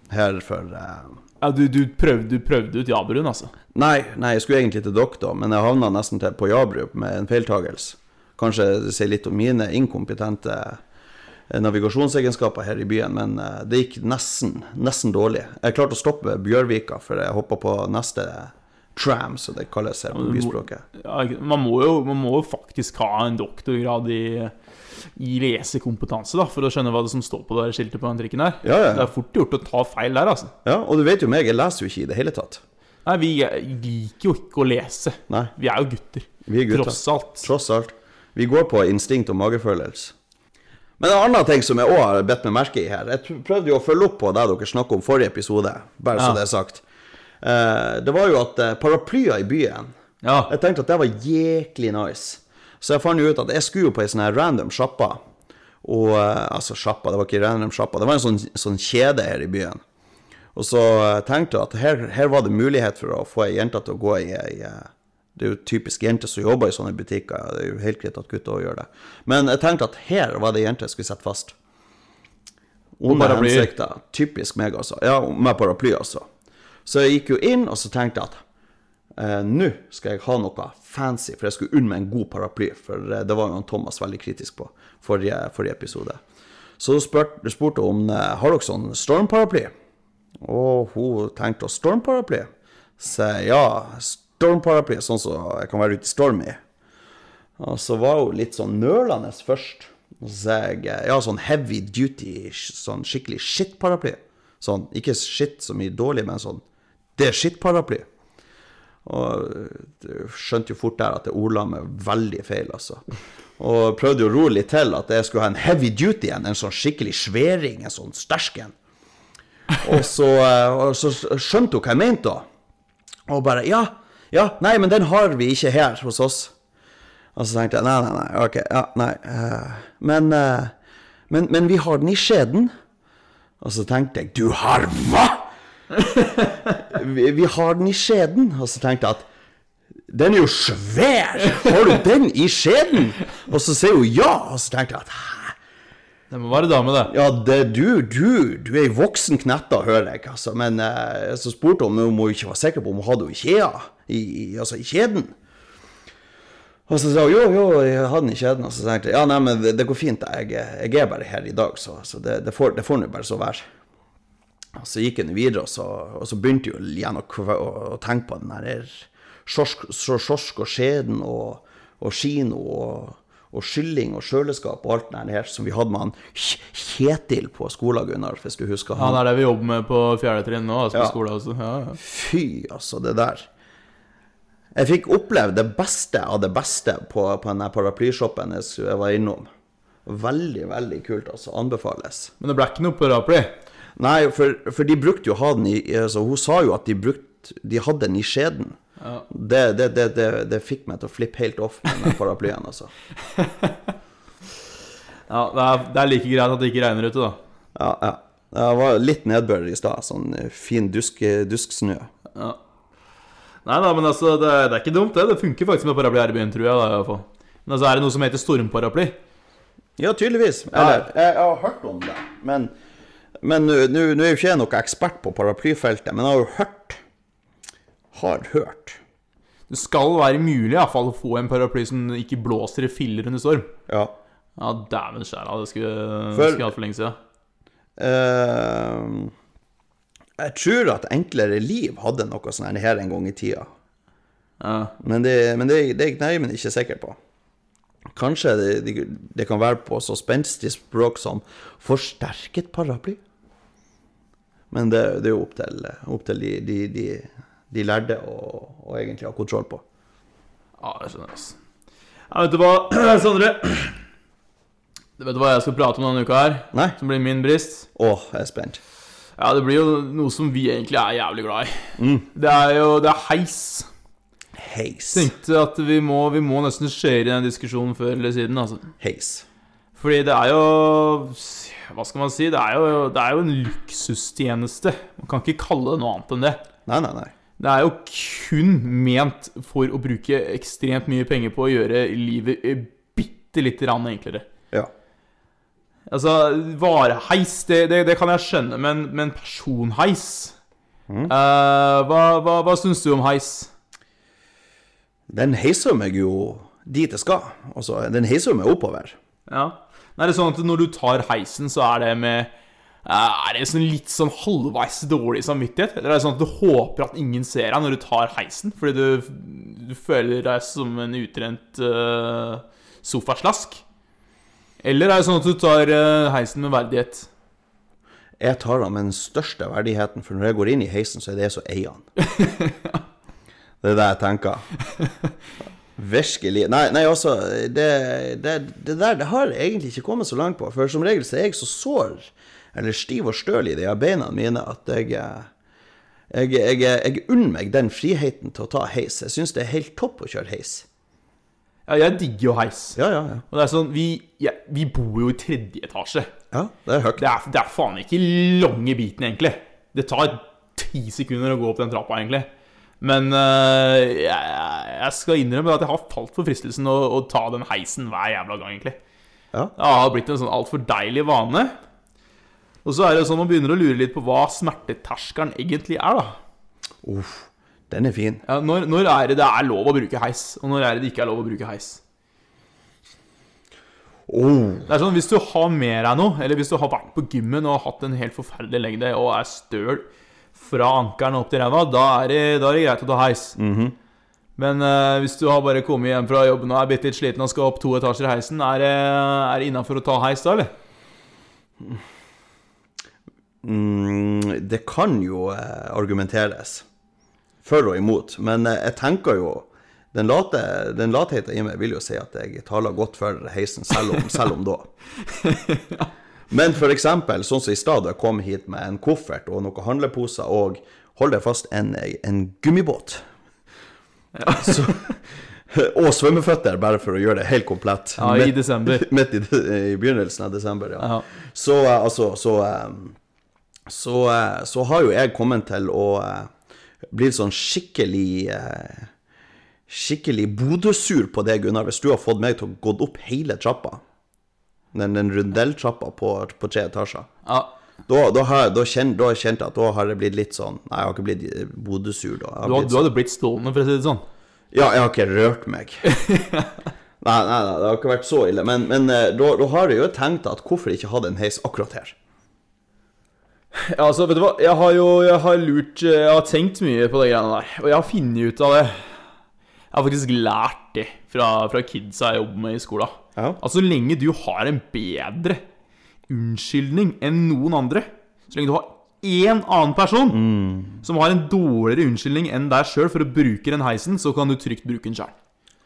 Speaker 4: her for eh,
Speaker 2: Ja, du, du, prøvde, du prøvde ut Jabruen, altså?
Speaker 4: Nei, nei, jeg skulle egentlig til dere, da, men jeg havna nesten til på Jabru med en feiltagelse. Kanskje det sier litt om mine inkompetente eh, navigasjonsegenskaper her i byen, men eh, det gikk nesten, nesten dårlig. Jeg klarte å stoppe Bjørvika, for jeg hoppa på neste tram, som det kalles her på byspråket.
Speaker 2: Man, må jo, man må jo faktisk ha en doktorgrad i, i lesekompetanse da, for å skjønne hva det som står på det skiltet på den trikken der.
Speaker 4: Ja, ja.
Speaker 2: Det er fort gjort å ta feil der, altså.
Speaker 4: Ja, og du vet jo meg, jeg leser jo ikke i det hele tatt.
Speaker 2: Nei, vi liker jo ikke å lese.
Speaker 4: Nei,
Speaker 2: Vi er jo gutter.
Speaker 4: vi er gutter.
Speaker 2: Tross alt.
Speaker 4: Tross alt. Vi går på instinkt og magefølelse. Men en annen ting som jeg òg har bedt meg merke i her Jeg prøvde jo å følge opp på det dere snakket om forrige episode, bare så
Speaker 2: Ja.
Speaker 4: det er sagt. Eh, det var jo at eh, paraplyer i byen
Speaker 2: Ja.
Speaker 4: Jeg tenkte at det var jæklig nice. Så jeg fant jo ut at jeg skulle jo på ei sånn her random sjappa. Og eh, altså sjappa, det var ikke random sjappa, det var en sånn, sånn kjede her i byen. Og så tenkte jeg at her, her var det mulighet for å få ei jente til å gå i ei Det er jo typisk jenter som jobber i sånne butikker. Det er jo helt greit at gutter òg gjør det. Men jeg tenkte at her var det jenter jente jeg skulle sette fast. Onde hensikter. Typisk meg, altså. Ja, med paraply, altså. Så jeg gikk jo inn, og så tenkte jeg at eh, nå skal jeg ha noe fancy, for jeg skulle unne meg en god paraply. For eh, det var jo Thomas veldig kritisk på forrige, forrige episode. Så spurte, spurte hun om eh, har dere sånn stormparaply. Og hun tenkte å stormparaply. Så ja, stormparaply, sånn som jeg kan være ute i storm i. Og så var hun litt sånn nølende først. Og så jeg ja, sånn heavy duty, sånn skikkelig shit-paraply. Sånn, ikke shit så mye dårlig, men sånn Det er shit-paraply. Og du skjønte jo fort der at det ordla meg veldig feil, altså. Og prøvde å roe litt til at jeg skulle ha en heavy duty en, en sånn skikkelig sværing, en sånn sterk en. Og så, eh, og så skjønte hun hva jeg mente, da. Og bare Ja, ja, nei, men den har vi ikke her hos oss. Og så tenkte jeg nei, nei, nei, ok, ja, nei. eh, men, eh, men, men vi har den i skjeden. Og så tenkte jeg du har hva?! vi, vi har den i skjeden. Og så tenkte jeg at den er jo svær! Har du den i skjeden? Og så sier hun ja, og så tenkte jeg at hæ?
Speaker 2: Det må være dame, det.
Speaker 4: Ja, det, du, du, du er ei voksen knetta, hører jeg, altså. Men eh, så spurte hun om hun ikke var sikker på om hun hadde henne i i, i, altså i kjeden. Og så sa hun jo, jo, jeg hadde den i kjeden. Og så tenkte jeg ja, nei, men det, går fint, jeg, jeg er bare her i dag, så, så det, det får det får nå bare så være. Og så gikk jeg videre, og så, og så begynte jeg igjen å, å, å tenke på den der sjorsk og skjeden og, og kino og, og skylling og kjøleskap og alt det her som vi hadde med han Kjetil på skolen, Gunnar, hvis du husker
Speaker 2: Ja, det er det vi jobber med på fjerde trinn nå, altså på
Speaker 4: Ja.
Speaker 2: skole også. Ja, ja.
Speaker 4: Fy, altså, det der. Jeg fikk oppleve det beste av det beste på, på den paraplyshoppen jeg, var innom. Veldig, veldig kult, altså. Anbefales.
Speaker 2: Men det ble ikke noe paraply.
Speaker 4: Nei, for, for de brukte jo å ha den i altså, Hun sa jo at de brukt, De hadde den i skjeden. Det, det, det, det, det fikk meg til å flippe helt off med den paraplyen, altså.
Speaker 2: Ja, det er, det er like greit at det ikke regner ute, da.
Speaker 4: Ja, ja. Det var litt nedbør i stad. Sånn eh, fin dusk, dusksnø.
Speaker 2: Ja. Nei da, men altså, det, det er ikke dumt, det. Det funker faktisk med paraply her i byen, tror jeg. da, i hvert fall. Men altså, er det noe som heter stormparaply?
Speaker 4: Ja, tydeligvis. Eller, jeg, jeg har hørt om det. Men men nå er jo ikke jeg noen ekspert på paraplyfeltet, men jeg har jo hørt Har hørt.
Speaker 2: Det skal være mulig i hvert fall å få en paraply som ikke blåser i filler under storm.
Speaker 4: Ja.
Speaker 2: Ja, dæven skjæra, det skulle
Speaker 4: For-
Speaker 2: skulle jeg hatt for lenge siden.
Speaker 4: Eh, jeg tror at Enklere Liv hadde noe sånn her en gang i tida.
Speaker 2: Ja.
Speaker 4: Men det, men det, det er jeg ikke sikker på. Kanskje det, det, det kan være på så spenstig språk som forsterket paraply. Men det, det er jo opp til, opp til de, de, de, de lærde å å egentlig ha kontroll på.
Speaker 2: Ja, det skjønner. jeg. Ja, vet du hva, Sondre? Vet du hva jeg skal prate om denne uka her?
Speaker 4: Nei?
Speaker 2: Som blir min brist?
Speaker 4: Å, jeg er spent.
Speaker 2: Ja, det blir jo noe som vi egentlig er jævlig glad i. Det er jo det er heis.
Speaker 4: Heis.
Speaker 2: Tenkte at vi må, vi må nesten skjøre i den diskusjonen før eller siden. altså.
Speaker 4: Heis.
Speaker 2: Fordi det er jo Hva skal man si? Det er jo, det er jo en luksustjeneste. Man kan ikke kalle det noe annet enn det.
Speaker 4: Nei, nei, nei.
Speaker 2: Det er jo kun ment for å bruke ekstremt mye penger på å gjøre livet bitte lite grann enklere.
Speaker 4: Ja.
Speaker 2: Altså, vareheis, det, det, det kan jeg skjønne, men, men personheis Eh, Hva, hva, hva syns du om heis?
Speaker 4: Den heiser meg jo dit jeg skal. Altså, den heiser meg oppover.
Speaker 2: Ja. Nei, er det sånn at når du tar heisen, så er det med eh, Er det sånn litt sånn halvveis dårlig samvittighet? Eller er det sånn at du håper at ingen ser deg når du tar heisen, fordi du, du føler deg som en utrent uh, sofaslask? Eller er det sånn at du tar eh, heisen med verdighet?
Speaker 4: Jeg tar den med den største verdigheten, for når jeg går inn i heisen, så er det jeg som eier den. Det er det jeg tenker. Virkelig. Nei, nei altså, det, det, det der det har jeg egentlig ikke kommet så langt på. For som regel så er jeg så sår, eller stiv og støl i de beina mine, at jeg eh, jeg, jeg, jeg unner meg den friheten til å ta heis. Jeg syns det er helt topp å kjøre heis.
Speaker 2: Ja, jeg digger jo heis.
Speaker 4: Ja, ja, ja.
Speaker 2: Og det er sånn, vi, ja, vi bor jo i tredje etasje.
Speaker 4: Ja, det er høyt.
Speaker 2: Det er, det er faen ikke lange biten, egentlig. Det tar ti sekunder å gå opp den trappa, egentlig. Men øh, jeg, jeg skal innrømme at jeg har falt for fristelsen å, å ta den heisen hver jævla gang, egentlig.
Speaker 4: Ja.
Speaker 2: Det har blitt en sånn altfor deilig vane. Og så er det sånn man begynner å lure litt på hva smerteterskelen egentlig er, da.
Speaker 4: Uff, den er fin.
Speaker 2: Ja, når, når er det det er lov å bruke heis, og når er det det ikke er lov å bruke heis?
Speaker 4: Oh,
Speaker 2: Det er sånn, Hvis du har med deg noe, eller hvis du har vært på gymmen og hatt en helt forferdelig lengde og er støl fra ankelen opp til ræva, da, er det- da er det greit å ta heis. Men uh, hvis du har bare kommet hjem fra jobben og er bitte litt sliten og skal opp to etasjer i heisen, er det, er det innafor å ta heis da, eller?
Speaker 4: mm, det kan jo eh, argumenteres for og imot, men eh, jeg tenker jo den, late, den latheten i meg vil jo si at jeg taler godt for heisen, selv om, selv om da. Men eksempel, sånn som i stad, da jeg kom hit med en koffert og noen handleposer og hold deg fast, en, en gummibåt. Så, og svømmeføtter, bare for å gjøre det helt komplett.
Speaker 2: Ja, i desember.
Speaker 4: Midt i, i begynnelsen av desember, ja.
Speaker 2: Ja.
Speaker 4: Så eh, altså, så, så, så, eh, så har jo jeg kommet til å eh, bli sånn skikkelig eh, Skikkelig Bodø-sur på det, Gunnar, hvis du har fått meg til å gå opp hele trappa.
Speaker 1: Den, den rundelltrappa på, på tre etasjer.
Speaker 2: Ja.
Speaker 1: Da, da, har, da, kjent, da kjente jeg at da har det blitt litt sånn Nei, jeg har ikke blitt eh, Bodø-sur da. Har
Speaker 2: Du,
Speaker 1: blitt
Speaker 2: du hadde blitt stående, for å si det sånn.
Speaker 1: Ja, jeg har ikke rørt meg. nei, nei, nei, det har ikke vært så ille. Men, men eh, da, da har jeg jo tenkt at hvorfor ikke ha en heis akkurat her?
Speaker 2: Ja, altså, vet du hva? Jeg har jo jeg har lurt eh, Jeg har tenkt mye på de greiene der. Og jeg har funnet ut av det. Jeg har faktisk lært det fra, fra kidsa jeg jobber med i skolen.
Speaker 1: Ja.
Speaker 2: Altså, så lenge du har en bedre unnskyldning enn noen andre, så lenge du har én annen person som har en dårligere unnskyldning enn deg sjøl for å bruke den heisen, så kan du trygt bruke den sjøl.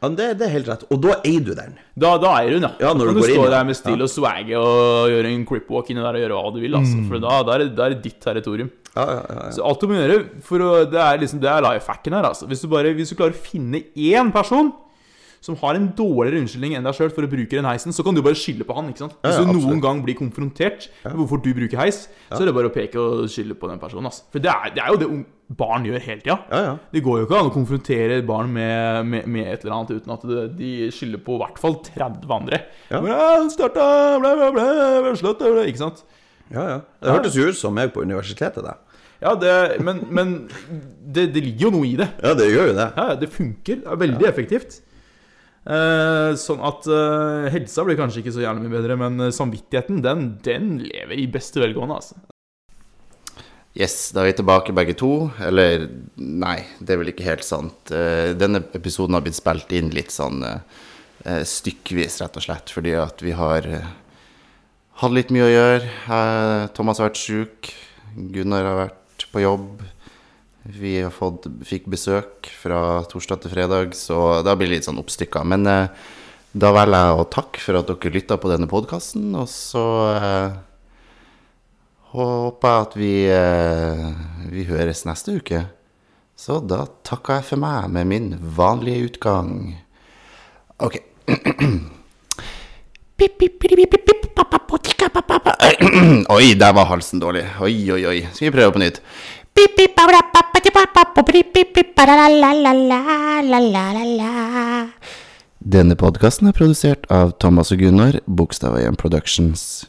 Speaker 1: Ja, det, det er helt rett. Og da eier du den.
Speaker 2: Da, da eier hun, ja.
Speaker 1: Ja, når
Speaker 2: da
Speaker 1: du
Speaker 2: kan du,
Speaker 1: går
Speaker 2: stå
Speaker 1: inn,
Speaker 2: der med stil og swag og gjøre en cripwalk inni der og gjøre hva du vil. Altså. For da, da, er det, da er det ditt territorium.
Speaker 1: Ja, ja, ja, ja.
Speaker 2: Så alt du må gjøre for å, Det er liksom, det er life hacken her. Altså. Hvis, du bare, hvis du klarer å finne én person som har en dårligere unnskyldning enn deg sjøl for å bruke den heisen, så kan du bare skylde på han. ikke sant? Hvis
Speaker 1: Ja, ja,
Speaker 2: du noen gang blir konfrontert med hvorfor du bruker heis, så er det bare å peke og skylde på den personen. Altså. For det er, det er jo det ung- barn gjør hele tida.
Speaker 1: Ja, ja.
Speaker 2: Det går jo ikke an å konfrontere et barn med, med, med et eller annet uten at det, de skylder på i hvert fall 30 andre.
Speaker 1: Ja.
Speaker 2: «Ja, han starta, ble, ble, ble, bla, Ikke sant?
Speaker 1: ja, ja. Det hørtes jo ut som meg på universitetet, det.
Speaker 2: Ja, det, men, men det, det ligger jo noe i det.
Speaker 1: Ja, det gjør jo det.
Speaker 2: Ja, det funker. Det er veldig effektivt. Eh, sånn at eh, helsa blir kanskje ikke så jævlig mye bedre, men eh, samvittigheten, den, den lever i beste velgående, altså.
Speaker 1: Yes, da er vi tilbake begge to. Eller nei, det er vel ikke helt sant. Eh, Denne episoden har blitt spilt inn litt sånn eh, eh, stykkevis, rett og slett, fordi at vi har hatt litt mye å gjøre. Thomas har vært sjuk. Gunnar har vært på jobb. Vi har fått, fikk besøk fra torsdag til fredag, så da blir det litt sånn oppstykka. Men da velger jeg å takke for at dere lytta på denne podkasten, og så og håper at vi, eh, vi høres neste uke. Så da takker jeg for meg med min vanlige utgang. OK. Oi, der var halsen dårlig. Oi, oi, oi. Skal vi prøve på nytt? Denne podkasten er produsert av Thomas og Gunnar, Bogstadveien Productions.